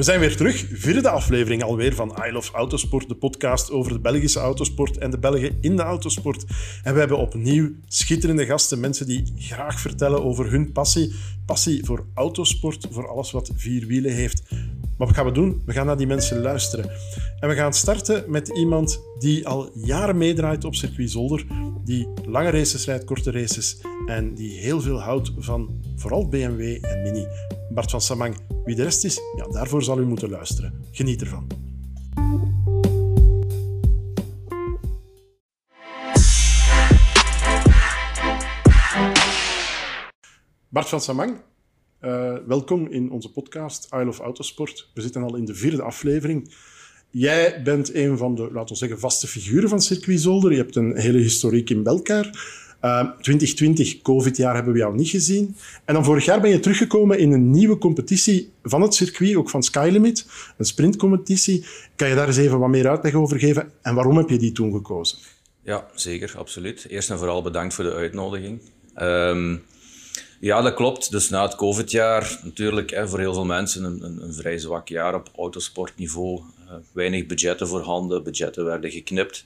We zijn weer terug, vierde aflevering alweer van I Love Autosport, de podcast over de Belgische autosport en de Belgen in de autosport. En we hebben opnieuw schitterende gasten, mensen die graag vertellen over hun passie. Passie voor autosport, voor alles wat vier wielen heeft. Maar wat gaan we doen? We gaan naar die mensen luisteren. En we gaan starten met iemand die al jaren meedraait op circuit Zolder, die lange races rijdt, korte races en die heel veel houdt van vooral BMW en Mini. Bart van Samang. Wie de rest is, ja, daarvoor zal u moeten luisteren. Geniet ervan. Bart van Samang, uh, welkom in onze podcast I Love Autosport. We zitten al in de vierde aflevering. Jij bent een van de, laten we zeggen, vaste figuren van Circuit Zolder. Je hebt een hele historiek in Belkaar. 2020, ehm, COVID-jaar, hebben we jou niet gezien. En dan vorig jaar ben je teruggekomen in een nieuwe competitie van het circuit, ook van Skylimit, een sprintcompetitie. Kan je daar eens even wat meer uitleg over geven? En waarom heb je die toen gekozen? Ja, zeker, absoluut. Eerst en vooral bedankt voor de uitnodiging. Ehm, ja, dat klopt. Dus na het COVID-jaar, natuurlijk voor heel veel mensen een, een, een, vrij zwak jaar op autosportniveau. Uh, weinig budgetten voorhanden, budgetten werden geknipt.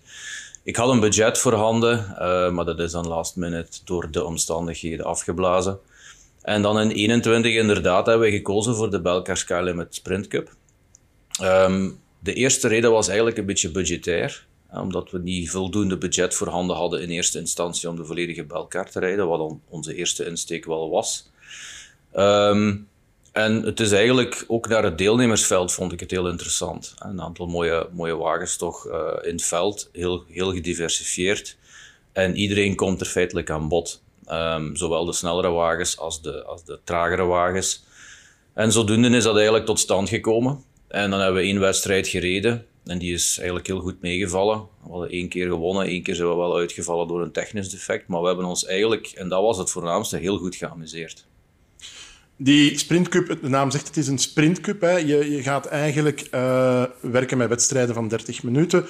Ik had een budget voorhanden, uh, maar dat is dan last minute door de omstandigheden afgeblazen. En dan in 21 inderdaad hebben we gekozen voor de Belcar Skylimit Sprint Cup. Um, de eerste reden was eigenlijk een beetje budgetair, omdat we niet voldoende budget voorhanden hadden in eerste instantie om de volledige Belcar te rijden, wat onze eerste insteek wel was. Um, en het is eigenlijk ook naar het deelnemersveld vond ik het heel interessant. Een aantal mooie, mooie wagens toch uh, in het veld, heel, heel gediversifieerd. En iedereen komt er feitelijk aan bod. Um, zowel de snellere wagens als de, als de tragere wagens. En zodoende is dat eigenlijk tot stand gekomen. En dan hebben we één wedstrijd gereden. En die is eigenlijk heel goed meegevallen. We hadden één keer gewonnen, één keer zijn we wel uitgevallen door een technisch defect. Maar we hebben ons eigenlijk, en dat was het voornaamste, heel goed geamuseerd. Die sprintcup, de naam zegt het is een sprintcup. Hè. Je, je gaat eigenlijk uh, werken met wedstrijden van 30 minuten.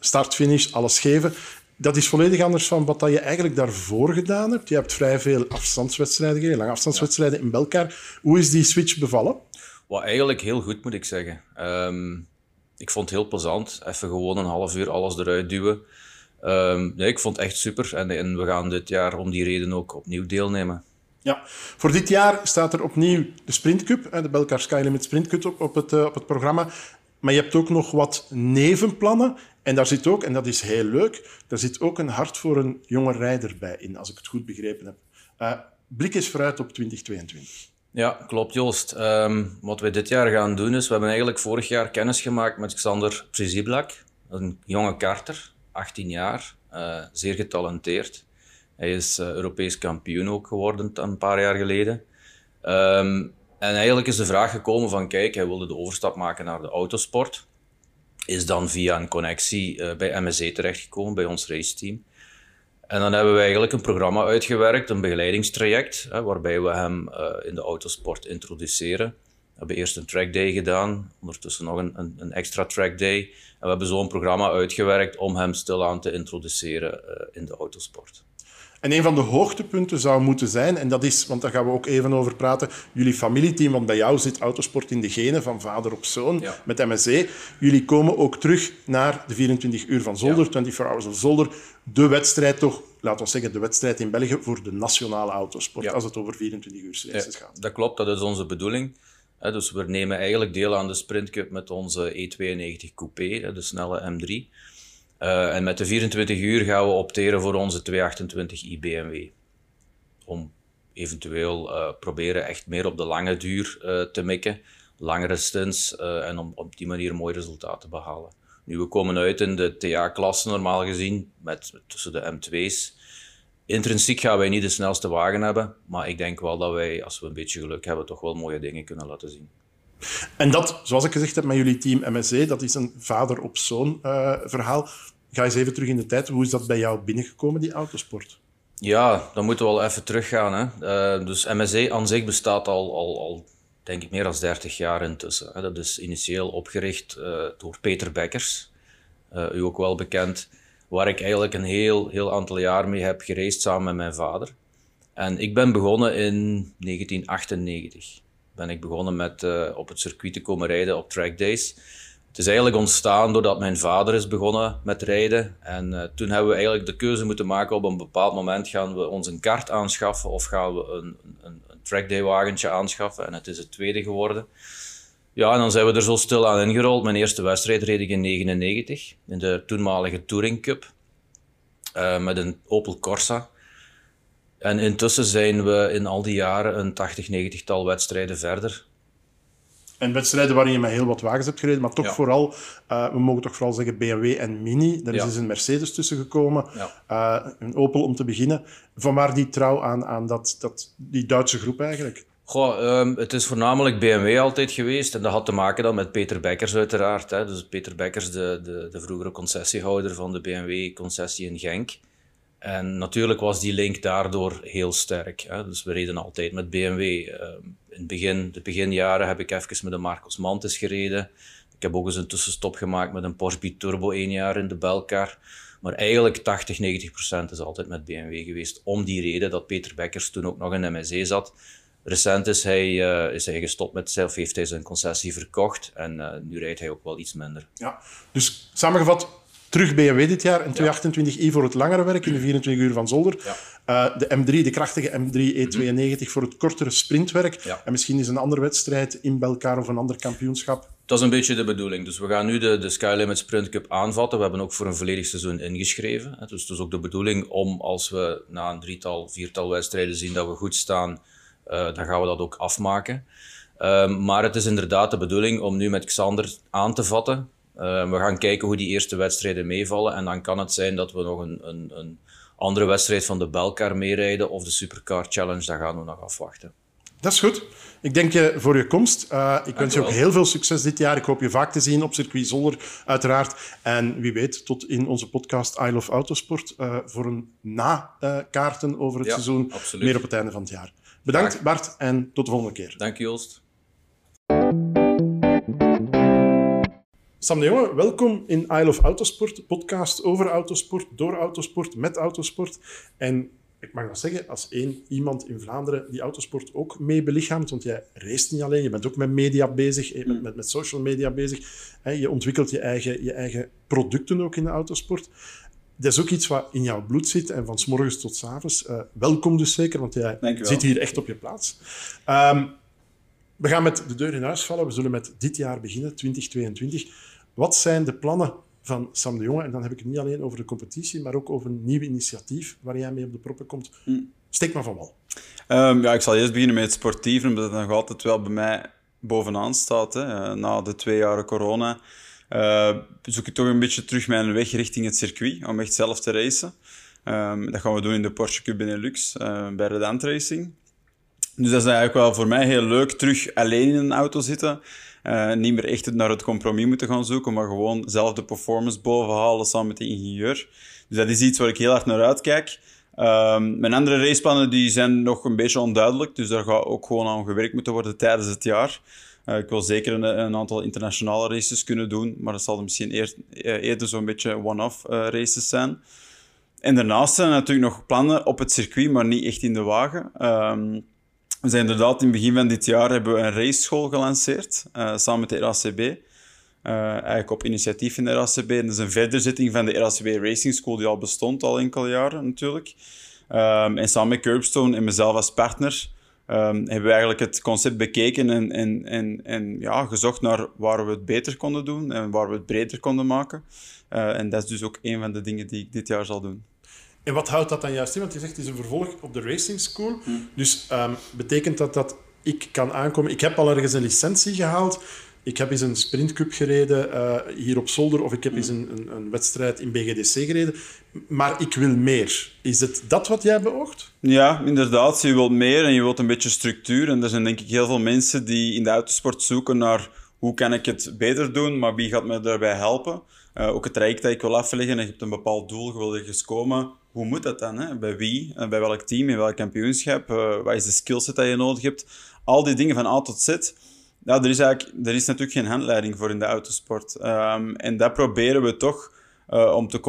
Start, finish, alles geven. Dat is volledig anders van wat je eigenlijk daarvoor gedaan hebt. Je hebt vrij veel afstandswedstrijden gereden, lange afstandswedstrijden in Belkaar. Hoe is die switch bevallen? Wat eigenlijk heel goed, moet ik zeggen. Um, ik vond het heel plezant. Even gewoon een half uur alles eruit duwen. Nee, ik vond het echt super. En, we gaan dit jaar om die reden ook opnieuw deelnemen. Ja, voor dit jaar staat er opnieuw de Sprint Cup, de Belcar Sky Limit Sprint Cup op, het, eh, op het programma. Maar je hebt ook nog wat nevenplannen. En daar zit ook, en dat is heel leuk, daar zit ook een hart voor een jonge rijder bij in, als ik het goed begrepen heb. Uh, blik eens vooruit op 2022. Ja, klopt Joost. Um, wat we dit jaar gaan doen is, we hebben eigenlijk vorig jaar kennis gemaakt met Xander Priziblak. Een jonge karter, 18 jaar, uh, zeer getalenteerd. Hij is uh, Europees kampioen ook geworden een paar jaar geleden. Um, en eigenlijk is de vraag gekomen van, kijk, hij wilde de overstap maken naar de autosport. Is dan via een connectie uh, bij MSC terechtgekomen, bij ons raceteam. En dan hebben we eigenlijk een programma uitgewerkt, een begeleidingstraject, hè, waarbij we hem uh, in de autosport introduceren. We hebben eerst een trackday gedaan, ondertussen nog een, een, een extra trackday. En we hebben zo een programma uitgewerkt om hem stilaan te introduceren uh, in de autosport. En een van de hoogtepunten zou moeten zijn, en dat is, want daar gaan we ook even over praten, jullie familieteam, want bij jou zit autosport in de genen, van vader op zoon, ja. met MSC. Jullie komen ook terug naar de 24 uur van Zolder, ja. 24 Hours of Zolder. De wedstrijd toch, laten we zeggen, de wedstrijd in België voor de nationale autosport, ja. als het over 24 uur races gaat. Dat klopt, dat is onze bedoeling. Dus we nemen eigenlijk deel aan de Sprint Cup met onze E92 Coupé, de snelle M3. Uh, en met de 24 uur gaan we opteren voor onze 228 IBMW. Om eventueel uh, proberen echt meer op de lange duur uh, te mikken, langere stints en om op die manier mooi resultaat te behalen. Nu, we komen uit in de TA-klasse normaal gezien, met, tussen de M2's. Intrinsiek gaan wij niet de snelste wagen hebben, maar ik denk wel dat wij, als we een beetje geluk hebben, toch wel mooie dingen kunnen laten zien. En dat, zoals ik gezegd heb met jullie team MSC, dat is een vader-op-zoon uh, verhaal. Ga eens even terug in de tijd. Hoe is dat bij jou binnengekomen, die autosport? Ja, dan moeten we wel even teruggaan. Hè. Uh, dus MSC aan zich bestaat al, al, al, denk ik, meer dan 30 jaar intussen. Hè. Dat is initieel opgericht uh, door Peter Bekkers, u ook wel bekend, waar ik eigenlijk een heel, heel aantal jaar mee heb gereisd samen met mijn vader. En ik ben begonnen in 1998. Ben ik begonnen met op het circuit te komen rijden op track days. Het is eigenlijk ontstaan doordat mijn vader is begonnen met rijden. En toen hebben we eigenlijk de keuze moeten maken op een bepaald moment gaan we ons een kart aanschaffen of gaan we een, een, een trackday wagentje aanschaffen. En het is het tweede geworden. Ja, en dan zijn we er zo stil aan ingerold. Mijn eerste wedstrijd reed ik in 99 in de toenmalige Touring Cup uh, met een Opel Corsa. En intussen zijn we in al die jaren een 80, 90-tal wedstrijden verder. En wedstrijden waarin je met heel wat wagens hebt gereden, maar toch vooral, uh, we mogen toch vooral zeggen BMW en Mini. Daar is dus een Mercedes tussen gekomen, ja. uh, een Opel om te beginnen. Vanwaar die trouw aan, aan dat, dat, die Duitse groep eigenlijk? Goh, um, het is voornamelijk BMW altijd geweest. En dat had te maken dan met Peter Bekkers uiteraard. Hè. Dus Peter Bekkers, de, de, de vroegere concessiehouder van de BMW-concessie in Genk. En natuurlijk was die link daardoor heel sterk. Dus we reden altijd met BMW. Ehm, in het begin, de beginjaren heb ik even met de Marcos Mantis gereden. Ik heb ook eens een tussenstop gemaakt met een Porsche Biturbo één jaar in de Belcar. Maar eigenlijk 80, 90 procent is altijd met BMW geweest. Om die reden dat Peter Bekkers toen ook nog in MSE zat. Recent is hij, uh, is hij gestopt met zelf, heeft hij zijn concessie verkocht en uh, nu rijdt hij ook wel iets minder. Ja, dus samengevat, terug BMW dit jaar en 228i voor het langere werk in de 24 uur van Zolder. Uh, de M3, de krachtige M3 E92 voor het kortere sprintwerk. En misschien is een andere wedstrijd in Belkaar of een ander kampioenschap. Dat is een beetje de bedoeling. Dus we gaan nu de, de Skylimit Sprint Cup aanvatten. We hebben ook voor een volledig seizoen ingeschreven. Dus het is ook de bedoeling om, als we na een drietal, viertal wedstrijden zien dat we goed staan, uh, dan gaan we dat ook afmaken. Uh, maar het is inderdaad de bedoeling om nu met Xander aan te vatten. Uh, we gaan kijken hoe die eerste wedstrijden meevallen. En dan kan het zijn dat we nog een, een, een andere wedstrijd van de Belcar meerijden of de Supercar Challenge. Dat gaan we nog afwachten. Dat is goed. Ik denk je voor je komst. Uh, ik wens je ook heel veel succes dit jaar. Ik hoop je vaak te zien op circuit Zolder, uiteraard. En wie weet, tot in onze podcast I Love Autosport uh, voor een na-kaarten over het ja, seizoen. Absoluut. Meer op het einde van het jaar. Bedankt Bart en tot de volgende keer. Dank je Joost. Sam de Jonge, welkom in I Love Autosport, podcast over autosport, door autosport, met autosport. En ik mag wel zeggen, als één iemand in Vlaanderen die autosport ook mee belichaamt, want jij race niet alleen, je bent ook met media bezig, je bent met, met social media bezig, je ontwikkelt je eigen, je eigen producten ook in de autosport dat is ook iets wat in jouw bloed zit en van s morgens tot s avonds. Uh, welkom dus zeker, want jij zit hier echt op je plaats. Um, we gaan met de deur in huis vallen. We zullen met dit jaar beginnen, 2022. Wat zijn de plannen van Sam de Jonge? En dan heb ik het niet alleen over de competitie, maar ook over een nieuw initiatief waar jij mee op de proppen komt. Hm. Steek maar van wal. Um, ja, ik zal eerst beginnen met het sportieve, omdat het nog altijd wel bij mij bovenaan staat. Hè. Uh, na de twee jaren corona uh, zoek ik toch een beetje terug mijn weg richting het circuit, om echt zelf te racen. Um, dat gaan we doen in de Porsche Cup Benelux, uh, bij Redant Racing. Dus dat is eigenlijk wel voor mij heel leuk, terug alleen in een auto zitten. Uh, niet meer echt naar het compromis moeten gaan zoeken, maar gewoon zelf de performance bovenhalen samen met de ingenieur. Dus dat is iets waar ik heel erg naar uitkijk. Um, mijn andere raceplannen die zijn nog een beetje onduidelijk, dus daar gaat ook gewoon aan gewerkt moeten worden tijdens het jaar. Uh, ik wil zeker een, een, aantal internationale races kunnen doen, maar dat zal misschien eer, eh, eerder zo'n beetje one-off races zijn. En daarnaast zijn er natuurlijk nog plannen op het circuit, maar niet echt in de wagen. Um, we zijn inderdaad in het begin van dit jaar hebben we een raceschool gelanceerd, uh, samen met de RACB. Uh, eigenlijk op initiatief van de RACB. dat is een verderzitting van de RACB Racing School, die al bestond al enkele jaren natuurlijk. Um, en samen met Curbstone en mezelf als partner um, hebben we eigenlijk het concept bekeken en, en, en, en ja, gezocht naar waar we het beter konden doen en waar we het breder konden maken. Uh, en dat is dus ook een van de dingen die ik dit jaar zal doen. En wat houdt dat dan juist in? Want je zegt het is een vervolg op de Racing School. Hm. Dus um, betekent dat dat ik kan aankomen... Ik heb al ergens een licentie gehaald ik heb eens een sprintcup gereden uh, hier op Zolder of ik heb eens een, een, een, wedstrijd in BGDC gereden. Maar ik wil meer. Is het dat wat jij beoogt? Ja, inderdaad. Je wilt meer en je wilt een beetje structuur. En er zijn denk ik heel veel mensen die in de autosport zoeken naar hoe kan ik het beter doen, maar wie gaat me daarbij helpen? Uh, ook het traject dat ik wil afleggen, en je hebt een bepaald doel, je wil ergens komen. Hoe moet dat dan? Hè? Bij wie? Uh, bij welk team? In welk kampioenschap? Uh, wat is de skillset dat je nodig hebt? Al die dingen van A tot Z ja, er is, eigenlijk, er is natuurlijk geen handleiding voor in de autosport. Um, en dat proberen we toch uh, om te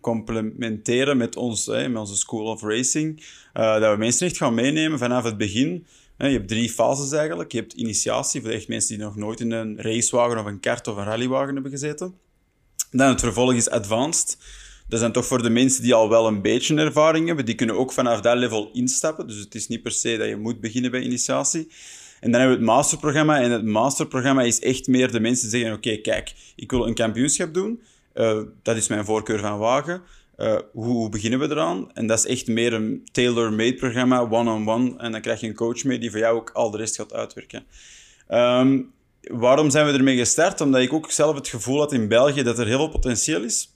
complementeren met, ons, met onze School of Racing. Dat we mensen echt gaan meenemen vanaf het begin. Je hebt drie fases eigenlijk. Je hebt initiatie, voor echt mensen die nog nooit in een racewagen of een kart of een rallywagen hebben gezeten. Dan het vervolg is advanced. Dat zijn toch voor de mensen die al wel een beetje ervaring hebben. Die kunnen ook vanaf dat level instappen. Dus het is niet per se dat je moet beginnen bij initiatie. En dan hebben we het masterprogramma. En het masterprogramma is echt meer de mensen zeggen: Oké, kijk, ik wil een kampioenschap doen. Uh, dat is mijn voorkeur van wagen. Uh, hoe, beginnen we eraan? En dat is echt meer een tailor-made programma, one-on-one. En dan krijg je een coach mee die voor jou ook al de rest gaat uitwerken. Um, waarom zijn we ermee gestart? Omdat ik ook zelf het gevoel had in België dat er heel veel potentieel is.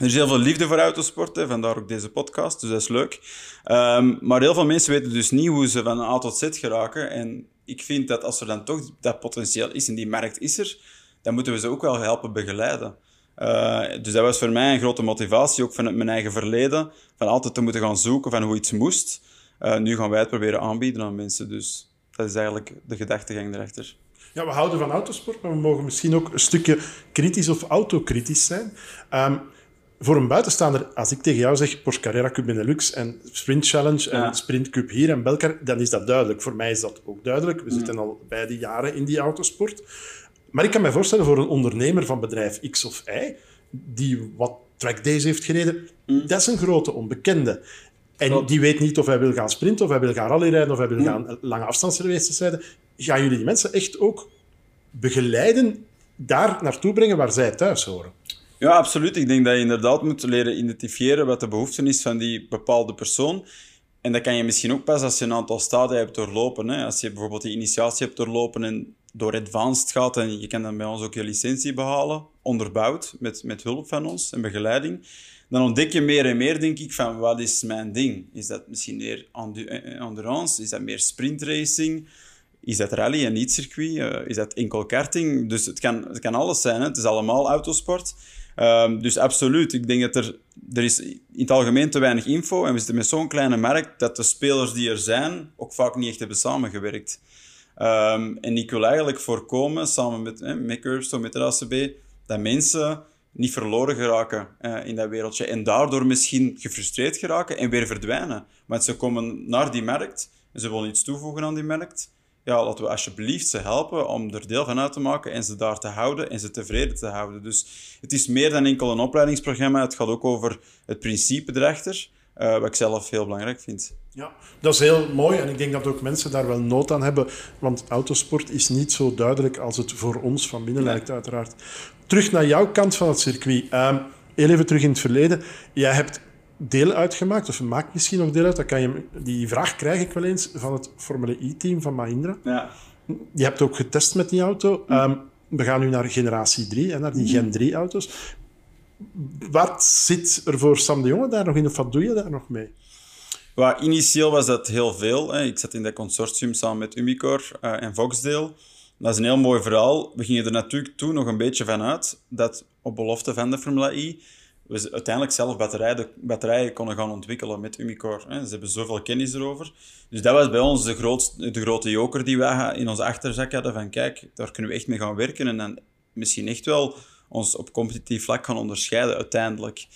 Er is heel veel liefde voor autosport, hè, vandaar ook deze podcast, dus dat is leuk. Um, maar heel veel mensen weten dus niet hoe ze van A tot Z geraken. En ik vind dat als er dan toch dat potentieel is en die markt is er, dan moeten we ze ook wel helpen begeleiden. Uh, dus dat was voor mij een grote motivatie, ook vanuit mijn eigen verleden, van altijd te moeten gaan zoeken van hoe iets moest. Uh, nu gaan wij het proberen aanbieden aan mensen, dus dat is eigenlijk de gedachtegang erachter. Ja, we houden van autosport, maar we mogen misschien ook een stukje kritisch of autokritisch zijn. Um, voor een buitenstaander, als ik tegen jou zeg Porsche Carrera Cup Benelux en Sprint Challenge en Sprint Cup hier en Belcar, dan is dat duidelijk. Voor mij is dat ook duidelijk. We zitten al beide jaren in die autosport. Maar ik kan me voorstellen voor een ondernemer van bedrijf X of Y, die wat track days heeft gereden, mm. dat is een grote onbekende. En die weet niet of hij wil gaan sprinten, of hij wil gaan rallyrijden, of hij wil mm. gaan lange afstandsraces rijden. Gaan jullie die mensen echt ook begeleiden, daar naartoe brengen waar zij thuis horen? Ja, absoluut. Ik denk dat je inderdaad moet leren identifiëren wat de behoefte is van die bepaalde persoon. En dat kan je misschien ook pas als je een aantal stadia hebt doorlopen. Hè. Als je bijvoorbeeld die initiatie hebt doorlopen en door advanced gaat en je kan dan bij ons ook je licentie behalen, onderbouwd met, met hulp van ons en begeleiding, dan ontdek je meer en meer, denk ik, van wat is mijn ding? Is dat misschien meer eh, endurance? Is dat meer sprintracing? Is dat rally en niet circuit? Uh, is dat enkel karting? Dus het kan, het kan alles zijn. Hè? Het is allemaal autosport. Um, dus absoluut. Ik denk dat er, er is in het algemeen te weinig info en we zitten met zo'n kleine markt dat de spelers die er zijn ook vaak niet echt hebben samengewerkt. Um, en ik wil eigenlijk voorkomen, samen met, eh, met met de ACB, dat mensen niet verloren geraken uh, in dat wereldje. En daardoor misschien gefrustreerd geraken en weer verdwijnen. Want ze komen naar die markt en ze willen iets toevoegen aan die markt ja, laten we alsjeblieft ze helpen om er deel van uit te maken en ze daar te houden en ze tevreden te houden. Dus het is meer dan enkel een opleidingsprogramma. Het gaat ook over het principe erachter, uh, wat ik zelf heel belangrijk vind. Ja, dat is heel mooi en ik denk dat ook mensen daar wel nood aan hebben, want autosport is niet zo duidelijk als het voor ons van binnen lijkt, uiteraard. Terug naar jouw kant van het circuit. Uh, heel even terug in het verleden. Jij hebt deel uitgemaakt, of maakt misschien nog deel uit. Dat kan je, die vraag krijg ik wel eens van het Formule E-team van Mahindra. Ja. Je hebt ook getest met die auto. Ehm, we gaan nu naar generatie 3, naar die Gen 3-auto's. Wat zit er voor Sam de Jonge daar nog in, of wat doe je daar nog mee? Well, initieel was dat heel veel. Hè. Ik zat in dat consortium samen met Umicore uh, en Voxdale. Dat is een heel mooi verhaal. We gingen er natuurlijk toen nog een beetje van uit dat op belofte van de Formule E we uiteindelijk zelf batterijen, batterijen konden gaan ontwikkelen met Umicore. Ze hebben zoveel kennis erover. Dus dat was bij ons de, grootste, de grote joker die wij in onze achterzak hadden. Van kijk, daar kunnen we echt mee gaan werken. En dan misschien echt wel ons op competitief vlak gaan onderscheiden uiteindelijk.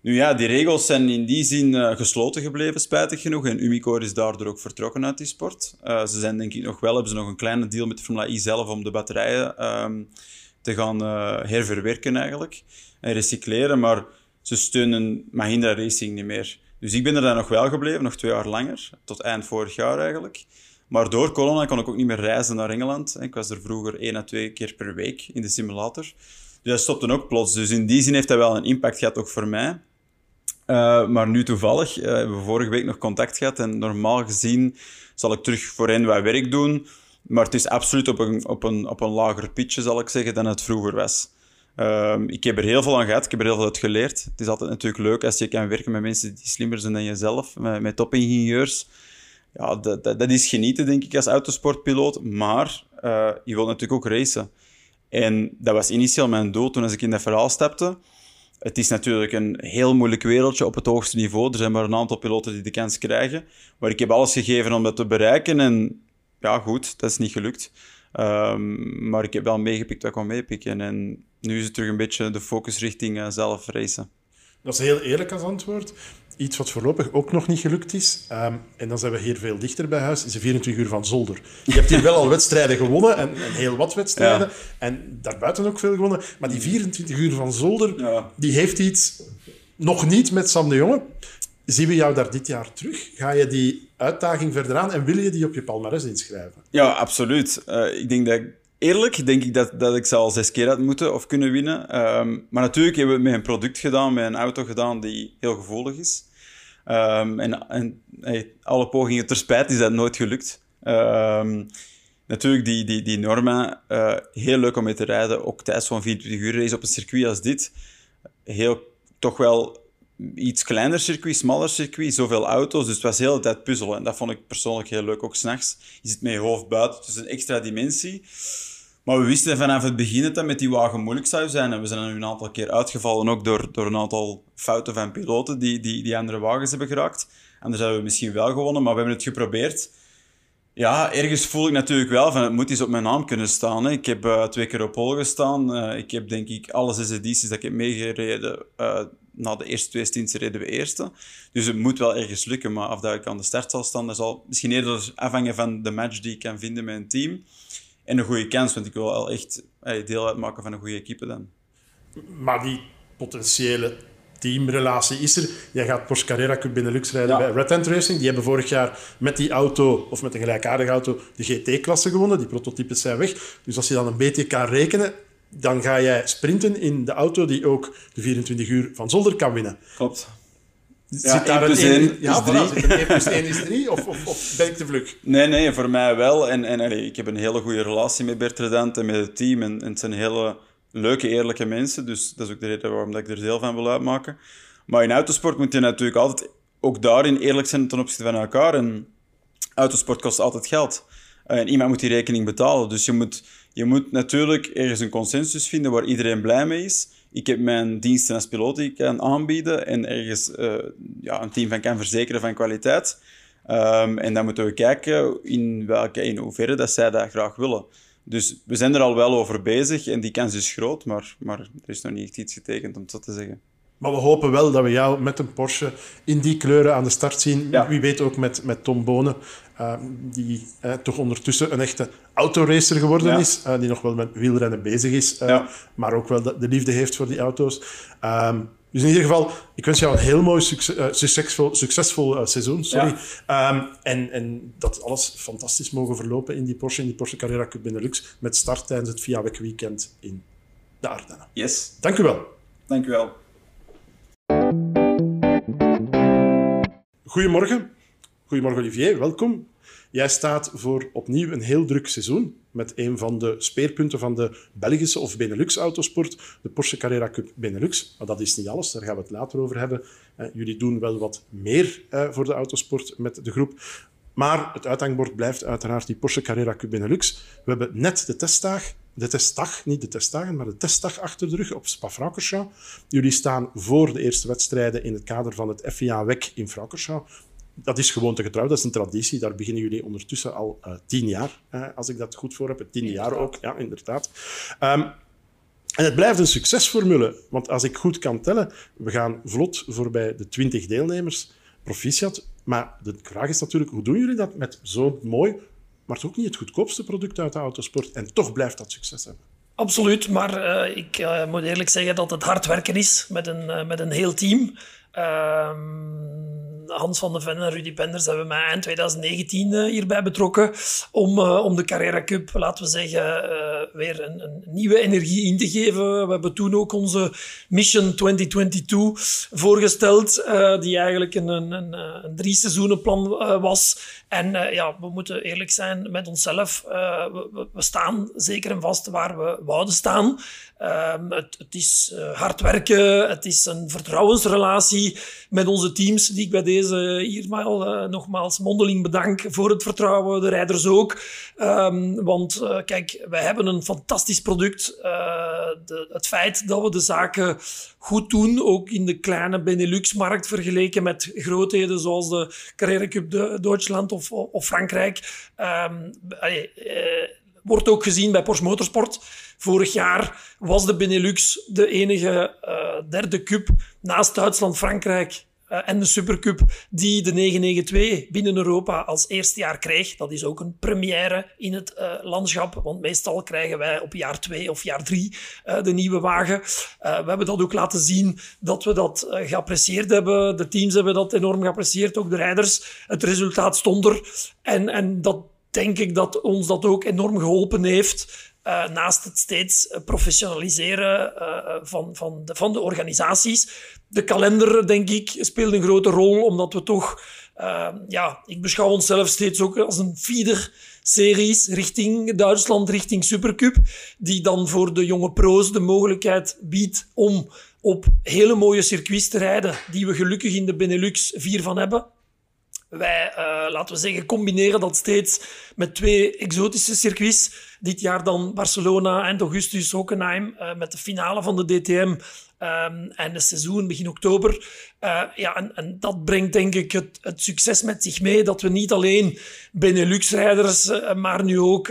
Nu ja, die regels zijn in die zin uh, gesloten gebleven, spijtig genoeg. En Umicore is daardoor ook vertrokken uit die sport. Uh, ze zijn denk ik nog wel, hebben ze nog een kleine deal met de Formula I zelf om de batterijen um, te gaan uh, herverwerken eigenlijk en recycleren, maar ze steunen Mahindra Racing niet meer. Dus ik ben er dan nog wel gebleven, nog twee jaar langer, tot eind vorig jaar eigenlijk. Maar door corona kon ik ook niet meer reizen naar Engeland. Ik was er vroeger één à twee keer per week in de simulator. Dus dat stopte ook plots. Dus in die zin heeft dat wel een impact gehad ook voor mij. Uh, maar nu toevallig uh, hebben we vorige week nog contact gehad. En normaal gezien zal ik terug voor hen wat werk doen. Maar het is absoluut op een, op een, op een lager pitje, zal ik zeggen, dan het vroeger was. Um, ik heb er heel veel aan gehad, ik heb er heel veel uit geleerd. Het is altijd natuurlijk leuk als je kan werken met mensen die slimmer zijn dan jezelf, met, topingenieurs. Ja, dat, dat, dat, is genieten, denk ik, als autosportpiloot. Maar uh, je wilt natuurlijk ook racen. En dat was initieel mijn doel toen als ik in dat verhaal stapte. Het is natuurlijk een heel moeilijk wereldje op het hoogste niveau. Er zijn maar een aantal piloten die de kans krijgen. Maar ik heb alles gegeven om dat te bereiken. En ja, goed, dat is niet gelukt. Um, maar ik heb wel meegepikt wat ik kon meepikken. En nu is het terug een beetje de focus richting uh, zelf racen. Dat is heel eerlijk als antwoord. iets wat voorlopig ook nog niet gelukt is. Ehm, en dan zijn we hier veel dichter bij huis, is de 24 uur van Zolder. Je hebt hier wel al wedstrijden gewonnen, en, en heel wat wedstrijden. Ja. En daarbuiten ook veel gewonnen. Maar die 24 uur van Zolder, Ja. die heeft iets nog niet met Sam de Jonge. Zien we jou daar dit jaar terug? Ga je die uitdaging verder aan en wil je die op je palmarès inschrijven? Ja, absoluut. Eh, ik denk dat, eerlijk denk ik dat, dat ik ze al zes keer had moeten of kunnen winnen. Ehm, maar natuurlijk hebben we het met een product gedaan, met een auto gedaan die heel gevoelig is. Ehm, en en alle pogingen ter spijt is dat nooit gelukt. Ehm, natuurlijk, die, die, die normen, eh, heel leuk om mee te rijden. Ook tijdens zo'n 24 uur race op een circuit als dit. Heel, toch wel iets kleiner circuit, smaller circuit, zoveel auto's. Dus het was de hele tijd puzzelen. En dat vond ik persoonlijk heel leuk, ook s'nachts. Je zit met je hoofd buiten, dus een extra dimensie. Maar we wisten vanaf het begin dat dat met die wagen moeilijk zou zijn. En we zijn er een aantal keer uitgevallen, ook door, door een aantal fouten van piloten die, die, die andere wagens hebben geraakt. Anders hebben we misschien wel gewonnen, maar we hebben het geprobeerd. Ja, ergens voel ik natuurlijk wel van het moet eens op mijn naam kunnen staan. Hè. Ik heb eh, twee keer op pol gestaan. Eh, ik heb denk ik alle zes edities dat ik heb meegereden. eh, na de eerste twee stints reden we eerste. Dus het moet wel ergens lukken. Maar of dat ik aan de start zal staan, dat zal misschien eerder afhangen van de match die ik kan vinden met een team. En een goede kans, want ik wil wel echt eh, deel uitmaken van een goede equipe dan. Maar die potentiële teamrelatie is er. Jij gaat Porsche Carrera Cup Benelux rijden Ja. bij Red Ant Racing. Die hebben vorig jaar met die auto, of met een gelijkaardige auto, de GT-klasse gewonnen. Die prototypes zijn weg. Dus als je dan een beetje kan rekenen, dan ga jij sprinten in de auto die ook de 24 uur van Zolder kan winnen. Klopt. Zit Ja, daar 1 plus een 1 ja, is voilà, 3. zit er 1 plus 1 is 3 of, of, of ben ik te vlug? Nee, nee, voor mij wel. En, en allee, ik heb een hele goede relatie met Bertrand en met het team. En, en het zijn hele leuke, eerlijke mensen. Dus dat is ook de reden waarom dat ik er deel van wil uitmaken. Maar in autosport moet je natuurlijk altijd ook daarin eerlijk zijn ten opzichte van elkaar. En autosport kost altijd geld. En iemand moet die rekening betalen. Dus je moet, je moet natuurlijk ergens een consensus vinden waar iedereen blij mee is. Ik heb mijn diensten als piloot die ik kan aanbieden en ergens eh, ja, een team van kan verzekeren van kwaliteit. Ehm, en dan moeten we kijken in welke, in hoeverre dat zij dat graag willen. Dus we zijn er al wel over bezig en die kans is groot, maar, maar er is nog niet echt iets getekend om zo te zeggen. Maar we hopen wel dat we jou met een Porsche in die kleuren aan de start zien. Ja. Wie weet ook met, met Tom Bonen, eh, die eh, toch ondertussen een echte autoracer geworden Ja. is. eh, die nog wel met wielrennen bezig is, eh, Ja. maar ook wel de, de liefde heeft voor die auto's. Ehm, dus in ieder geval, ik wens jou een heel mooi, succes, succesvol, succesvol seizoen. Sorry. Ehm, en, en dat alles fantastisch mogen verlopen in die Porsche, in die Porsche Carrera Cup Benelux, met start tijdens het Via Weekend in de Ardennen. Yes, Dank u wel. dank u wel. Goedemorgen. Goedemorgen Olivier, welkom. Jij staat voor opnieuw een heel druk seizoen met een van de speerpunten van de Belgische of Benelux autosport, de Porsche Carrera Cup Benelux. Maar dat is niet alles, daar gaan we het later over hebben. Eh, jullie doen wel wat meer eh, voor de autosport met de groep. Maar het uithangbord blijft uiteraard die Porsche Carrera Cup Benelux. We hebben net de testdag, de testdag, niet de testdagen, maar de testdag achter de rug op Spa-Francorchamps. Jullie staan voor de eerste wedstrijden in het kader van het FIA WEC in Francorchamps. Dat is gewoon te getrouw, dat is een traditie. Daar beginnen jullie ondertussen al eh, tien jaar, eh, als ik dat goed voor heb. Het tiende jaar ook, ja, inderdaad. Ehm, en het blijft een succesformule, want als ik goed kan tellen, we gaan vlot voorbij de 20 deelnemers. Proficiat. Maar de vraag is natuurlijk, hoe doen jullie dat met zo'n mooi, maar toch niet het goedkoopste product uit de autosport en toch blijft dat succes hebben? Absoluut, maar eh, ik moet eerlijk zeggen dat het hard werken is met een, met een heel team. Ehm, Hans van de Ven en Rudy Penders hebben mij eind 2019 eh, hierbij betrokken om, eh, om de Carrera Cup, laten we zeggen, eh, weer een, een nieuwe energie in te geven. We hebben toen ook onze Mission 2022 voorgesteld, die eigenlijk een, een, een, een drie seizoenenplan eh, was. En ja, we moeten eerlijk zijn met onszelf. We, we- staan zeker en vast waar we wouden staan. Ehm, het, het is hard werken, het is een vertrouwensrelatie met onze teams, die ik bij deze hier eh, nogmaals mondeling bedank voor het vertrouwen, de rijders ook. Ehm, want eh, kijk, wij hebben een fantastisch product. Eh, de, het feit dat we de zaken goed doen, ook in de kleine Benelux-markt vergeleken met grootheden zoals de Carrera Cup de Duitsland of, of Frankrijk, ehm, eh, wordt ook gezien bij Porsche Motorsport. Vorig jaar was de Benelux de enige eh, derde cup naast Duitsland, Frankrijk, uh, en de Supercup die de 992 binnen Europa als eerste jaar kreeg. Dat is ook een première in het uh, landschap, want meestal krijgen wij op jaar 2 of jaar 3 uh, de nieuwe wagen. we hebben dat ook laten zien dat we dat geapprecieerd hebben. De teams hebben dat enorm geapprecieerd, ook de rijders. Het resultaat stond er. En, en dat denk ik dat ons dat ook enorm geholpen heeft. Uh, naast het steeds professionaliseren uh, van, van, de, van de organisaties. De kalender, denk ik, speelt een grote rol, omdat we toch, ja, ik beschouw onszelf steeds ook als een feeder-series richting Duitsland, richting Supercup, die dan voor de jonge pro's de mogelijkheid biedt om op hele mooie circuits te rijden, die we gelukkig in de Benelux vier van hebben. Wij, uh, laten we zeggen, combineren dat steeds met twee exotische circuits. Dit jaar dan Barcelona en Augustus Hockenheim uh, met de finale van de DTM um, en het seizoen begin oktober. Uh, ja, en, en, dat brengt denk ik het, het, succes met zich mee dat we niet alleen Benelux-rijders, maar nu ook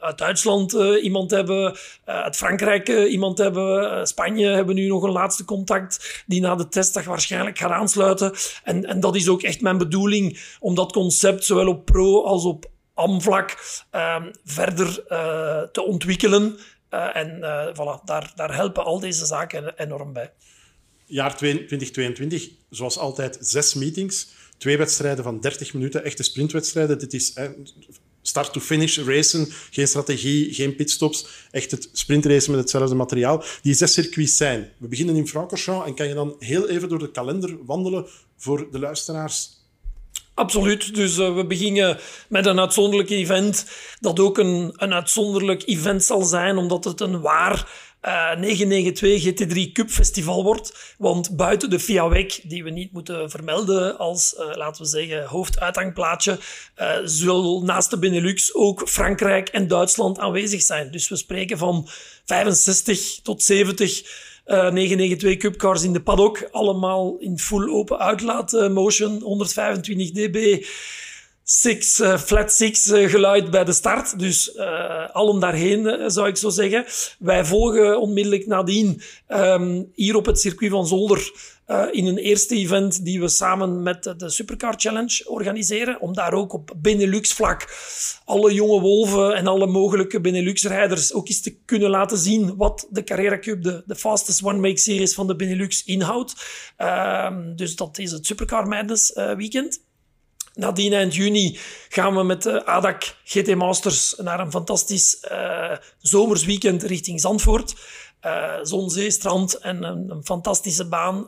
uit Duitsland uh, iemand hebben, uh, uit Frankrijk uh, iemand hebben, Spanje hebben nu nog een laatste contact die na de testdag waarschijnlijk gaat aansluiten. En, en dat is ook echt mijn bedoeling om dat concept zowel op pro als op am-vlak ehm, verder te ontwikkelen. en voilà, daar, daar helpen al deze zaken enorm bij. Jaar 2022, zoals altijd, zes meetings. Twee wedstrijden van 30 minuten, echte sprintwedstrijden. Dit is start-to-finish racen. Geen strategie, geen pitstops. Echt het sprintracen met hetzelfde materiaal. Die zes circuits zijn. We beginnen in Francorchamps en kan je dan heel even door de kalender wandelen voor de luisteraars? Absoluut. Dus uh, we beginnen met een uitzonderlijk event dat ook een, een uitzonderlijk event zal zijn, omdat het een waar uh, 992 GT3 Cup Festival wordt. Want buiten de FIA-WEC, die we niet moeten vermelden als, uh, laten we zeggen, hoofduithangplaatje, uh, zullen naast de Benelux ook Frankrijk en Duitsland aanwezig zijn. Dus we spreken van 65 tot 70 uh, 992 Cupcars in de paddock. Allemaal in full open uitlaat motion, 125 dB six, uh, flat six uh, geluid bij de start. Dus uh, allen daarheen, zou ik zo zeggen. Wij volgen onmiddellijk nadien um, hier op het circuit van Zolder in een eerste event die we samen met de Supercar Challenge organiseren. Om daar ook op Benelux-vlak alle jonge wolven en alle mogelijke Benelux-rijders ook eens te kunnen laten zien wat de Carrera Cup, de, de fastest one-make-series van de Benelux, inhoudt. Ehm, dus dat is het Supercar Madness weekend. Nadien eind juni gaan we met de ADAC GT Masters naar een fantastisch uh, zomersweekend richting Zandvoort. Uh, zon, zee, strand en een, fantastische baan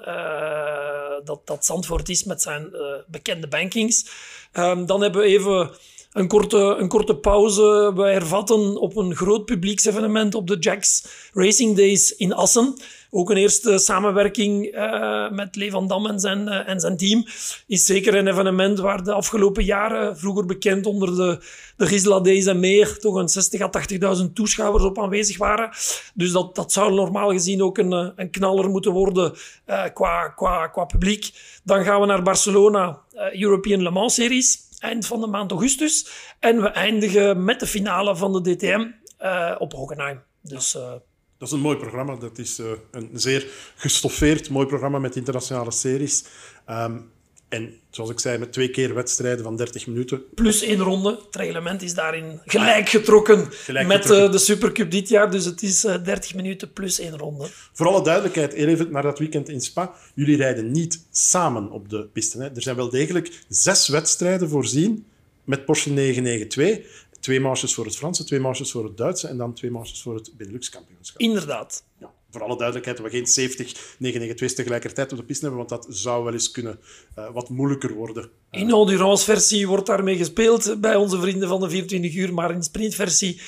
dat, dat Zandvoort is met zijn bekende bankings. Um, dan hebben we even een korte, een korte pauze. We hervatten op een groot publieksevenement op de Jacks Racing Days in Assen. Ook een eerste samenwerking uh, met Lee van Dam en zijn, uh, en zijn team. Is zeker een evenement waar de afgelopen jaren, vroeger bekend onder de, de Gisela Days en meer, toch een 60 à 80.000 toeschouwers op aanwezig waren. Dus dat, dat zou normaal gezien ook een, eh, een knaller moeten worden qua, qua, qua publiek. Dan gaan we naar Barcelona, European Le Mans Series eind van de maand augustus. En we eindigen met de finale van de DTM op Hockenheim. Dus, dat is een mooi programma. Dat is uh, een zeer gestoffeerd mooi programma met internationale series. Um, en zoals ik zei, met twee keer wedstrijden van 30 minuten. Plus één ronde. Het reglement is daarin gelijk getrokken gelijk met getrokken. Uh, de Supercup dit jaar. Dus het is uh, 30 minuten plus één ronde. Voor alle duidelijkheid, even naar dat weekend in Spa. Jullie rijden niet samen op de piste. Hè. Er zijn wel degelijk zes wedstrijden voorzien met Porsche 992. Twee marches voor het Franse, twee marches voor het Duitse en dan twee marches voor het Benelux-kampioenschap. Inderdaad. Ja voor alle duidelijkheid, dat we geen 70, 992 tegelijkertijd op de piste hebben, want dat zou wel eens kunnen uh, wat moeilijker worden. In endurance-versie wordt daarmee gespeeld bij onze vrienden van de 24 uur, maar in sprintversie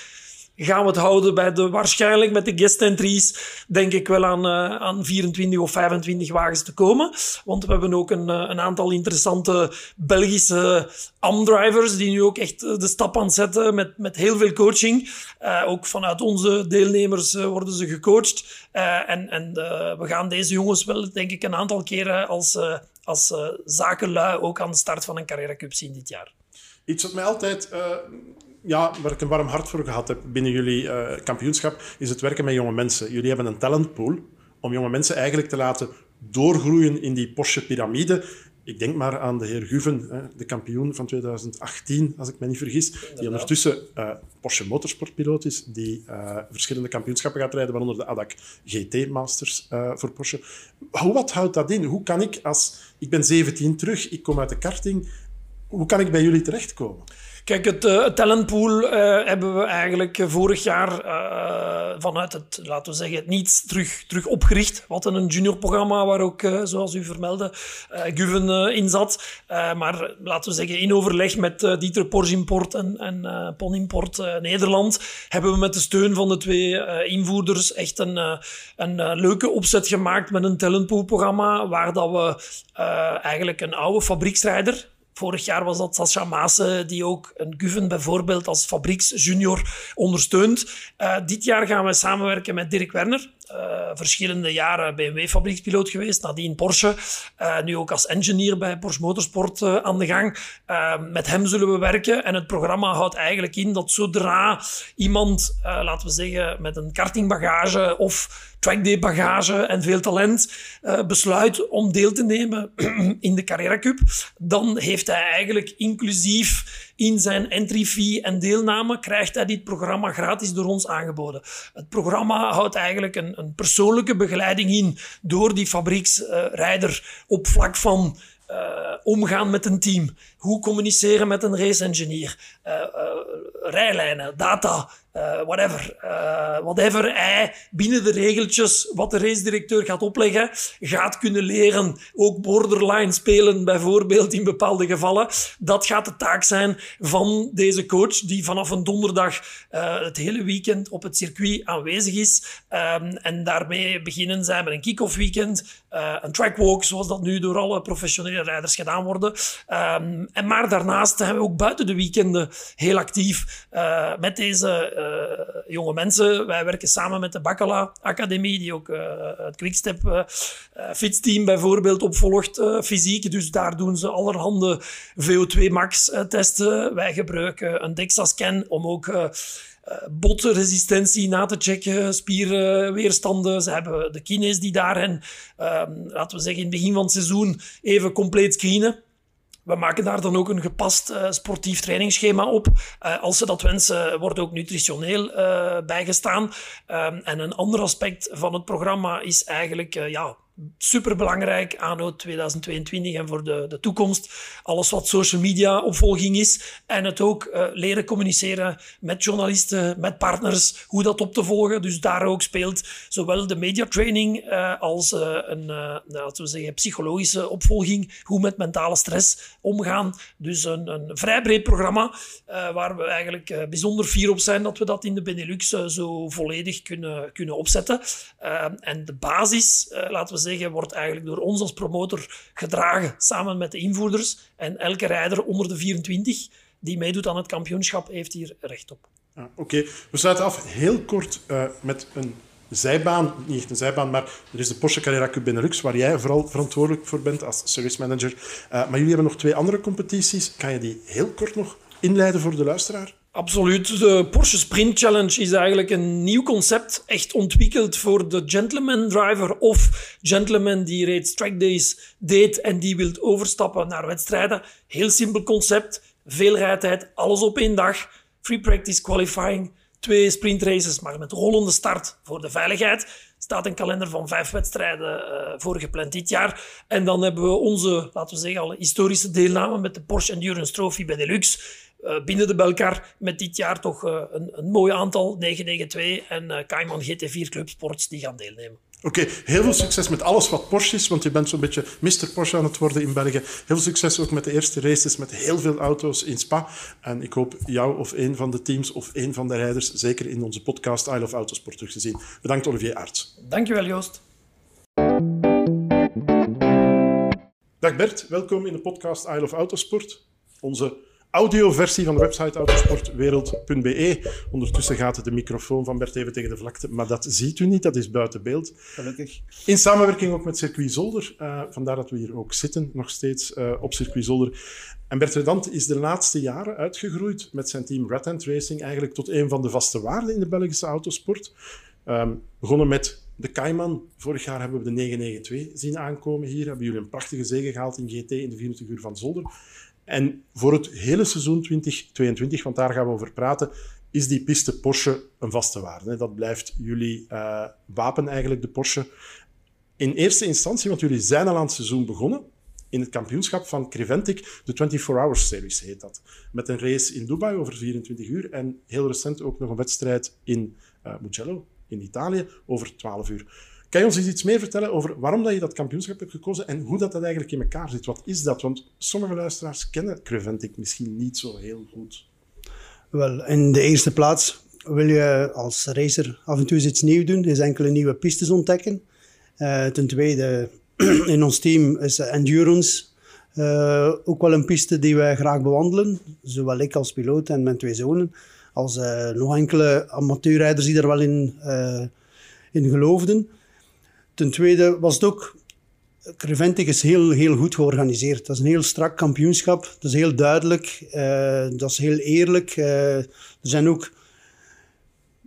gaan we het houden bij de, waarschijnlijk met de guest entries, denk ik wel aan, uh, aan 24 of 25 wagens te komen. Want we hebben ook een, uh, een aantal interessante Belgische AM-drivers die nu ook echt de stap aan zetten met, met heel veel coaching. Ook vanuit onze deelnemers worden ze gecoacht. en en we gaan deze jongens wel, denk ik, een aantal keren als, als zakenlui ook aan de start van een Carrera Cup zien dit jaar. Iets wat mij altijd ja, waar ik een warm hart voor gehad heb binnen jullie uh, kampioenschap, is het werken met jonge mensen. Jullie hebben een talentpool om jonge mensen eigenlijk te laten doorgroeien in die Porsche-pyramide. Ik denk maar aan de heer Guven, de kampioen van 2018, als ik me niet vergis, die ondertussen uh, Porsche motorsportpiloot is, die uh, verschillende kampioenschappen gaat rijden, waaronder de ADAC GT Masters uh, voor Porsche. Wat houdt dat in? Hoe kan ik als... Ik ben 17 terug, ik kom uit de karting. Hoe kan ik bij jullie terechtkomen? Kijk, het uh, talentpool uh, hebben we eigenlijk vorig jaar vanuit het, laten we zeggen, het niets terug, terug opgericht. Wat een juniorprogramma waar ook, zoals u vermeldde, Guven in zat. maar laten we zeggen, in overleg met Dieter Porsche Import en, en Pon Import Nederland hebben we met de steun van de twee invoerders echt een, een leuke opzet gemaakt met een talentpool-programma waar dat we eigenlijk een oude fabrieksrijder Vorig jaar was dat Sascha Maassen, die ook een Guven bijvoorbeeld als fabrieksjunior ondersteunt. Uh, dit jaar gaan we samenwerken met Dirk Werner. Uh, verschillende jaren BMW-fabriekspiloot geweest, nadien Porsche. Uh, nu ook als engineer bij Porsche Motorsport aan de gang. met hem zullen we werken. En het programma houdt eigenlijk in dat zodra iemand, laten we zeggen, met een kartingbagage of trackday bagage en veel talent besluit om deel te nemen in de Carrera Cup, dan heeft hij eigenlijk inclusief in zijn entry fee en deelname krijgt hij dit programma gratis door ons aangeboden. Het programma houdt eigenlijk een, een persoonlijke begeleiding in door die fabrieksrijder op vlak van uh, omgaan met een team, hoe communiceren met een race engineer, rijlijnen, data, uh, whatever. Uh, whatever hij binnen de regeltjes wat de race-directeur gaat opleggen, gaat kunnen leren. Ook borderline spelen, bijvoorbeeld in bepaalde gevallen. Dat gaat de taak zijn van deze coach, die vanaf een donderdag het hele weekend op het circuit aanwezig is. Um, en daarmee beginnen zij met een kick-off weekend, een trackwalk, zoals dat nu door alle professionele rijders gedaan worden. Um, en maar daarnaast zijn we ook buiten de weekenden heel actief met deze uh, jonge mensen. Wij werken samen met de Bacala Academie, die ook uh, het Quickstep uh, fietsteam bijvoorbeeld opvolgt, fysiek. Dus daar doen ze allerhande VO2 max testen. Wij gebruiken een DEXA-scan om ook uh, botresistentie na te checken, spierweerstanden. Ze hebben de kines die daar uh, laten we zeggen, in het begin van het seizoen even compleet screenen. We maken daar dan ook een gepast uh, sportief trainingsschema op. Uh, als ze dat wensen, wordt ook nutritioneel bijgestaan. Um, en een ander aspect van het programma is eigenlijk ja, superbelangrijk anno 2022 en voor de, de toekomst. Alles wat social media opvolging is. En het ook uh, leren communiceren met journalisten, met partners, hoe dat op te volgen. Dus daar ook speelt zowel de mediatraining uh, als uh, een laten we zeggen, psychologische opvolging. Hoe met mentale stress omgaan. Dus een, een vrij breed programma waar we eigenlijk bijzonder fier op zijn dat we dat in de Benelux zo volledig kunnen, kunnen opzetten. en de basis, laten we wordt eigenlijk door ons als promotor gedragen, samen met de invoerders. En elke rijder onder de 24 die meedoet aan het kampioenschap, heeft hier recht op. Ah, Oké, we sluiten af heel kort uh, met een zijbaan, niet echt een zijbaan, maar er is de Porsche Carrera Cup Benelux, waar jij vooral verantwoordelijk voor bent als service manager. Uh, maar jullie hebben nog twee andere competities. Kan je die heel kort nog inleiden voor de luisteraar? Absoluut. De Porsche Sprint Challenge is eigenlijk een nieuw concept, echt ontwikkeld voor de gentleman driver of gentleman die reeds trackdays deed en die wil overstappen naar wedstrijden. Heel simpel concept, veel rijtijd, alles op één dag, free practice qualifying, twee sprintraces, maar met rollende start voor de veiligheid. staat een kalender van vijf wedstrijden uh, voor gepland dit jaar. En dan hebben we onze, laten we zeggen, al historische deelname met de Porsche Endurance Trophy Benelux uh, binnen de Belkar met dit jaar toch uh, een, een mooi aantal, 992 en uh, Cayman GT4 Clubsports die gaan deelnemen. Oké, okay, heel veel succes met alles wat Porsche is, want je bent zo'n beetje Mr. Porsche aan het worden in België. Heel veel succes ook met de eerste races, met heel veel auto's in Spa. En ik hoop jou of een van de teams of een van de rijders zeker in onze podcast I Love Autosport terug te zien. Bedankt Olivier Aerts. Dankjewel Joost. Dag Bert, welkom in de podcast I Love Autosport. Onze audioversie van de website autosportwereld.be. Ondertussen gaat de microfoon van Bert even tegen de vlakte, maar dat ziet u niet, dat is buiten beeld. Gelukkig. In samenwerking ook met Circuit Zolder, uh, vandaar dat we hier ook zitten, nog steeds uh, op Circuit Zolder. En Bert Redant is de laatste jaren uitgegroeid met zijn team Red Hand Racing eigenlijk tot een van de vaste waarden in de Belgische autosport. Um, begonnen met de Cayman. Vorig jaar hebben we de 992 zien aankomen hier. Hebben jullie een prachtige zege gehaald in GT in de 24 uur van Zolder. En voor het hele seizoen 2022, want daar gaan we over praten, is die piste Porsche een vaste waarde. Dat blijft jullie uh, wapen eigenlijk, de Porsche. In eerste instantie, want jullie zijn al aan het seizoen begonnen, in het kampioenschap van Creventic, de 24 Hours Series heet dat. Met een race in Dubai over 24 uur en heel recent ook nog een wedstrijd in uh, Mugello in Italië over 12 uur. Kan je ons eens iets meer vertellen over waarom dat je dat kampioenschap hebt gekozen en hoe dat, dat eigenlijk in elkaar zit? Wat is dat? Want sommige luisteraars kennen Creventic misschien niet zo heel goed. Wel, in de eerste plaats wil je als racer af en toe iets nieuws doen, is enkele nieuwe pistes ontdekken. Uh, ten tweede, in ons team is endurance uh, ook wel een piste die wij graag bewandelen. Zowel ik als piloot en mijn twee zonen, als uh, nog enkele amateurrijders die er wel in, in geloofden. Ten tweede was het ook Creventic is heel, heel goed georganiseerd. Dat is een heel strak kampioenschap. Dat is heel duidelijk. Uh, dat is heel eerlijk. Uh, er zijn ook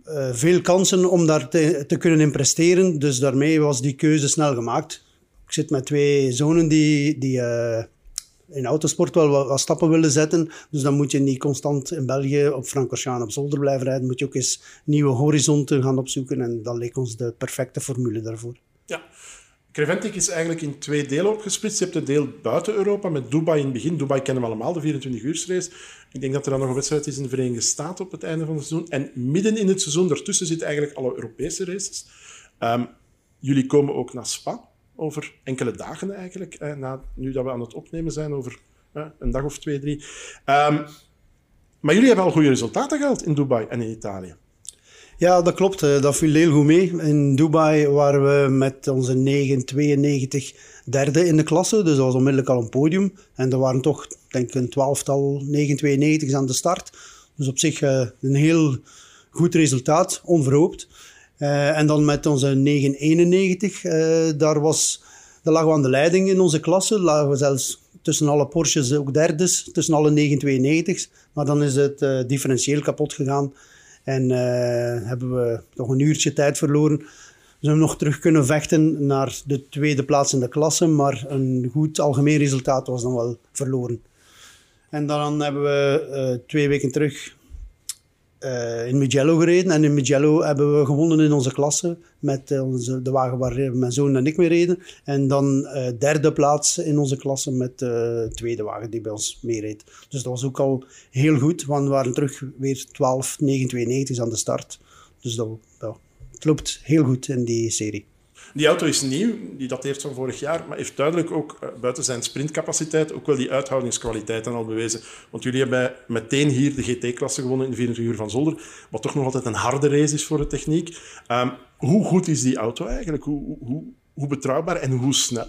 uh, veel kansen om daar te, kunnen in presteren. Dus daarmee was die keuze snel gemaakt. Ik zit met twee zonen die, die in autosport wel wat, wat, stappen willen zetten. Dus dan moet je niet constant in België op Francorchamps op zolder blijven rijden. Moet je ook eens nieuwe horizonten gaan opzoeken. En dat leek ons de perfecte formule daarvoor. Ja, Creventic is eigenlijk in twee delen opgesplitst. Je hebt het deel buiten Europa met Dubai in het begin. Dubai kennen we allemaal, de 24 uur race. Ik denk dat er dan nog een wedstrijd is in de Verenigde Staten op het einde van het seizoen. En midden in het seizoen, daartussen zitten eigenlijk alle Europese races. Um, jullie komen ook naar Spa over enkele dagen eigenlijk. Eh, na, nu dat we aan het opnemen zijn, over eh, een dag of twee, drie. Um, maar jullie hebben al goede resultaten gehaald in Dubai en in Italië. Ja, dat klopt. Eh, dat viel heel goed mee. In Dubai waren we met onze 992 derde in de klasse. Dus dat was onmiddellijk al een podium. En er waren toch, denk ik, een twaalftal 992's aan de start. Dus op zich uh, een heel goed resultaat, onverhoopt. Uh, en dan met onze 991, uh, daar, was, daar we aan de leiding in onze klasse. Lagen we zelfs tussen alle Porsches ook derdes, tussen alle 992's. Maar dan is het differentieel kapot gegaan. En uh, hebben we nog een uurtje tijd verloren. We hebben nog terug kunnen vechten naar de tweede plaats in de klasse, maar een goed algemeen resultaat was dan wel verloren. En dan hebben we uh, twee weken terug uh, in Mugello gereden. En in Mugello hebben we gewonnen in onze klasse met uh, onze, de wagen waar mijn zoon en ik mee reden. En dan derde plaats in onze klasse met de tweede wagen die bij ons meereed. Dus dat was ook al heel goed, want we waren terug weer 12, 9, 92 aan de start. Dus dat, het loopt heel goed in die serie. Die auto is nieuw, die dateert van vorig jaar, maar heeft duidelijk ook uh, buiten zijn sprintcapaciteit ook wel die uithoudingskwaliteit al bewezen. Want jullie hebben meteen hier de GT-klasse gewonnen in de 24 uur van Zolder, wat toch nog altijd een harde race is voor de techniek. Um, hoe goed is die auto eigenlijk? Hoe, hoe, hoe betrouwbaar en hoe snel?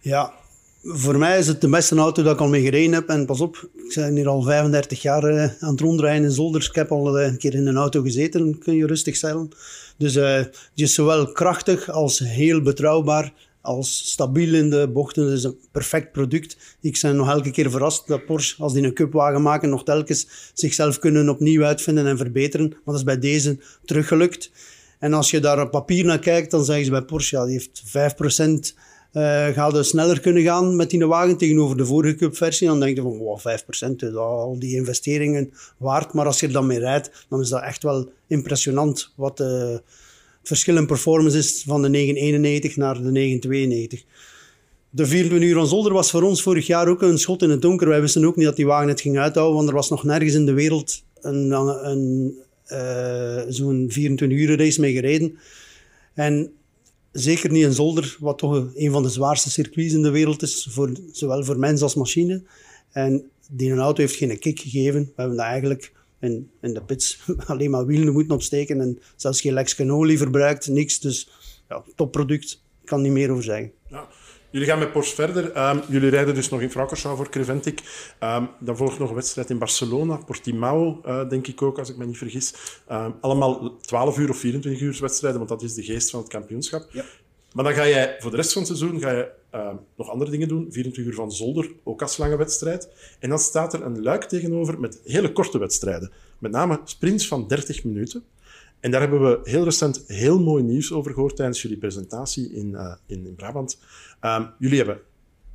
Ja, voor mij is het de beste auto dat ik al mee gereden heb. En pas op, ik ben hier al 35 jaar uh, aan het rondrijden in Zolders. Ik heb al uh, een keer in een auto gezeten, kun je rustig stellen. Dus uh, die is zowel krachtig als heel betrouwbaar, als stabiel in de bochten. Het is een perfect product. Ik ben nog elke keer verrast dat Porsche, als die een cupwagen maken, nog telkens zichzelf kunnen opnieuw uitvinden en verbeteren. Maar dat is bij deze teruggelukt. En als je daar op papier naar kijkt, dan zeggen ze bij Porsche, ja, die heeft 5% uh, gaat het sneller kunnen gaan met die wagen tegenover de vorige cupversie. Dan denk je van, wow, 5% is al die investeringen waard. Maar als je er dan mee rijdt, dan is dat echt wel impressionant wat het verschil in performance is van de 991 naar de 992. De 24 uur van Zolder was voor ons vorig jaar ook een schot in het donker. Wij wisten ook niet dat die wagen het ging uithouden, want er was nog nergens in de wereld een, een, uh, zo'n 24 uur race mee gereden. En zeker niet in Zolder, wat toch een van de zwaarste circuits in de wereld is, voor, zowel voor mens als machine. En die een auto heeft geen kick gegeven. We hebben dat eigenlijk in, in de pits alleen maar wielen moeten opsteken en zelfs geen leksken olie verbruikt, niks. Dus ja, topproduct, kan niet meer over zeggen. Jullie gaan met Porsche verder. Um, jullie rijden dus nog in Francorchamps voor Creventic. Um, dan volgt nog een wedstrijd in Barcelona, Portimao, uh, denk ik ook, als ik me niet vergis. Um, allemaal 12 uur of 24 uur wedstrijden, want dat is de geest van het kampioenschap. Ja. Maar dan ga jij voor de rest van het seizoen ga je, nog andere dingen doen. 24 uur van Zolder, ook als lange wedstrijd. En dan staat er een luik tegenover met hele korte wedstrijden. Met name sprints van 30 minuten. En daar hebben we heel recent heel mooi nieuws over gehoord tijdens jullie presentatie in, uh, in, Brabant. Um, jullie hebben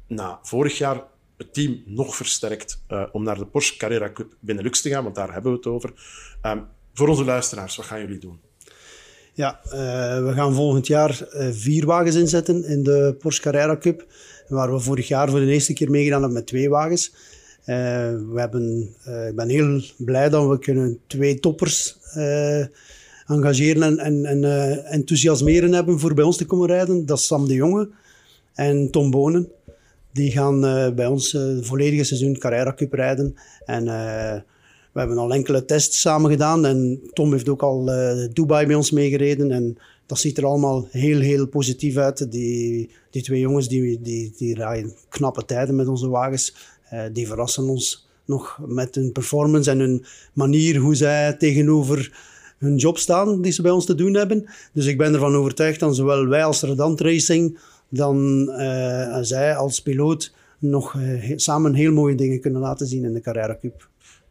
na vorig jaar het team nog versterkt uh, om naar de Porsche Carrera Cup Benelux te gaan, want daar hebben we het over. Um, voor onze luisteraars, wat gaan jullie doen? Ja, uh, we gaan volgend jaar vier wagens inzetten in de Porsche Carrera Cup, waar we vorig jaar voor de eerste keer meegedaan hebben met twee wagens. we hebben, ik ben heel blij dat we kunnen twee toppers engageren en, en, uh, enthousiasmeren hebben voor bij ons te komen rijden. Dat is Sam de Jonge en Tom Bonen. Die gaan uh, bij ons het volledige seizoen Carrera Cup rijden. En we hebben al enkele tests samen gedaan. En Tom heeft ook al Dubai bij ons meegereden. En dat ziet er allemaal heel, heel positief uit. Die, die twee jongens die, die, die rijden knappe tijden met onze wagens. die verrassen ons nog met hun performance en hun manier hoe zij tegenover hun job staan die ze bij ons te doen hebben. Dus ik ben ervan overtuigd dat zowel wij als Redant Racing dan uh, zij als piloot nog uh, samen heel mooie dingen kunnen laten zien in de Carrera Cup.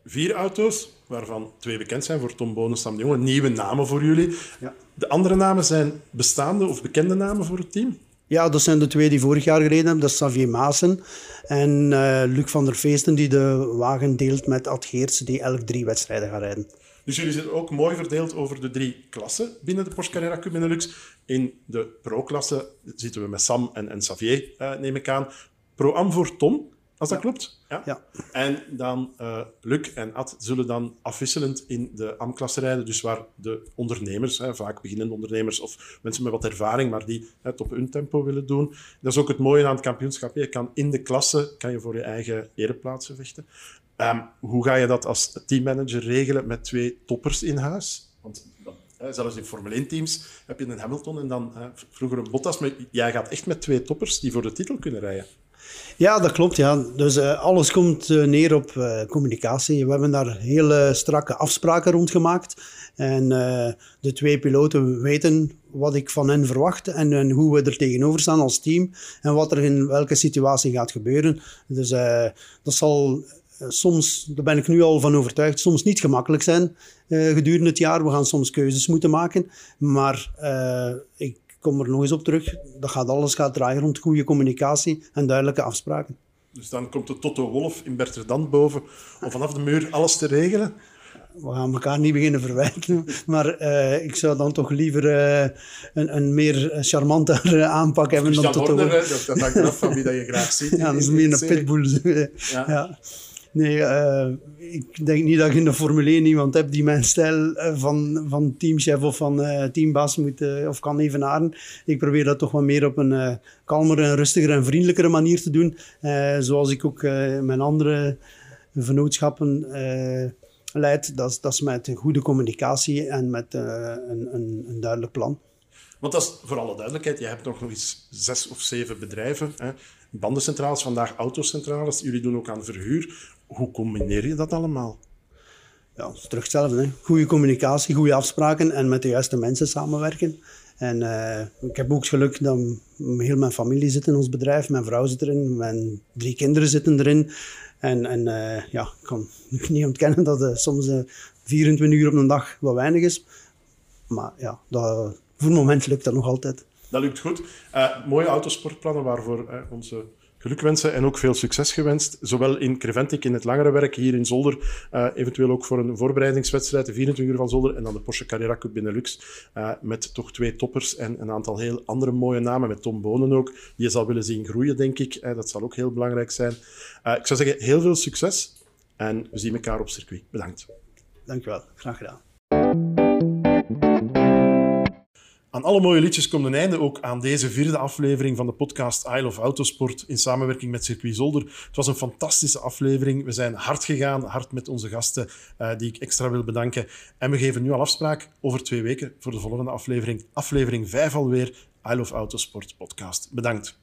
Vier auto's, waarvan twee bekend zijn voor Tom Bonus Sam de Jonge. Nieuwe namen voor jullie. Ja. De andere namen zijn bestaande of bekende namen voor het team? Ja, dat zijn de twee die vorig jaar gereden hebben. Dat is Xavier Maassen en uh, Luc van der Feesten, die de wagen deelt met Ad Geerts, die elk drie wedstrijden gaat rijden. Dus jullie zijn ook mooi verdeeld over de drie klassen binnen de Porsche Carrera Cup Benelux. In de pro-klasse zitten we met Sam en, en Xavier, uh, neem ik aan. Pro-am voor Tom, als dat ja. klopt. Ja. ja. En dan uh, Luc en Ad zullen dan afwisselend in de AM-klasse rijden. Dus waar de ondernemers, hè, vaak beginnende ondernemers of mensen met wat ervaring, maar die het op hun tempo willen doen. Dat is ook het mooie aan het kampioenschap. Je kan in de klasse kan je voor je eigen ereplaatsen vechten. Um, hoe ga je dat als teammanager regelen met twee toppers in huis? Want zelfs in Formule 1-teams heb je een Hamilton en dan vroeger een Bottas. Maar jij gaat echt met twee toppers die voor de titel kunnen rijden. Ja, dat klopt. Ja. Dus uh, alles komt uh, neer op uh, communicatie. We hebben daar hele strakke afspraken rond gemaakt. En de twee piloten weten wat ik van hen verwacht en, en, hoe we er tegenover staan als team. En wat er in welke situatie gaat gebeuren. Dus dat zal soms, daar ben ik nu al van overtuigd, soms niet gemakkelijk zijn uh, gedurende het jaar. We gaan soms keuzes moeten maken. Maar uh, ik kom er nog eens op terug. Dat gaat alles gaat draaien rond goede communicatie en duidelijke afspraken. Dus dan komt de Toto Wolf in Berterdant boven om vanaf de muur alles te regelen? We gaan elkaar niet beginnen verwijten, maar uh, ik zou dan toch liever een, een, meer charmante aanpak hebben dan Toto Wolf. Dat, dat hangt eraf van wie dat je graag ziet. ja, dat is meer een pitbull. ja. ja. Nee, uh, ik denk niet dat ik in de Formule 1 iemand heb die mijn stijl uh, van, van teamchef of van uh, teambaas moet of kan evenaren. Ik probeer dat toch wat meer op een kalmere, en rustiger en vriendelijkere manier te doen. zoals ik ook mijn andere vennootschappen leid. Dat, dat is met goede communicatie en met een, een, een duidelijk plan. Want dat is voor alle duidelijkheid, je hebt nog eens zes of zeven bedrijven. Hè? Bandencentrales, vandaag autocentrales. Jullie doen ook aan verhuur. Hoe combineer je dat allemaal? Ja, het is terug hetzelfde. Hè. Goede communicatie, goede afspraken en met de juiste mensen samenwerken. En uh, ik heb ook geluk dat heel mijn familie zit in ons bedrijf. Mijn vrouw zit erin, mijn drie kinderen zitten erin. En, en uh, ja, ik kan niet ontkennen dat uh, soms 24 uur op een dag wat weinig is. Maar ja, dat, voor het moment lukt dat nog altijd. Dat lukt goed. mooie autosportplannen waarvoor onze gelukwensen en ook veel succes gewenst. Zowel in Creventic in het langere werk, hier in Zolder, uh, eventueel ook voor een voorbereidingswedstrijd, de 24 uur van Zolder, en dan de Porsche Carrera Cup Benelux, uh, met toch twee toppers en een aantal heel andere mooie namen, met Tom Bonen ook, die je zal willen zien groeien, denk ik. Uh, dat zal ook heel belangrijk zijn. ik zou zeggen, heel veel succes en we zien elkaar op circuit. Bedankt. Dankjewel, graag gedaan. Aan alle mooie liedjes komt een einde ook aan deze vierde aflevering van de podcast I Love Autosport in samenwerking met Circuit Zolder. Het was een fantastische aflevering. We zijn hard gegaan, hard met onze gasten, uh, die ik extra wil bedanken. En we geven nu al afspraak over twee weken voor de volgende aflevering. Aflevering 5 alweer, I Love Autosport podcast. Bedankt.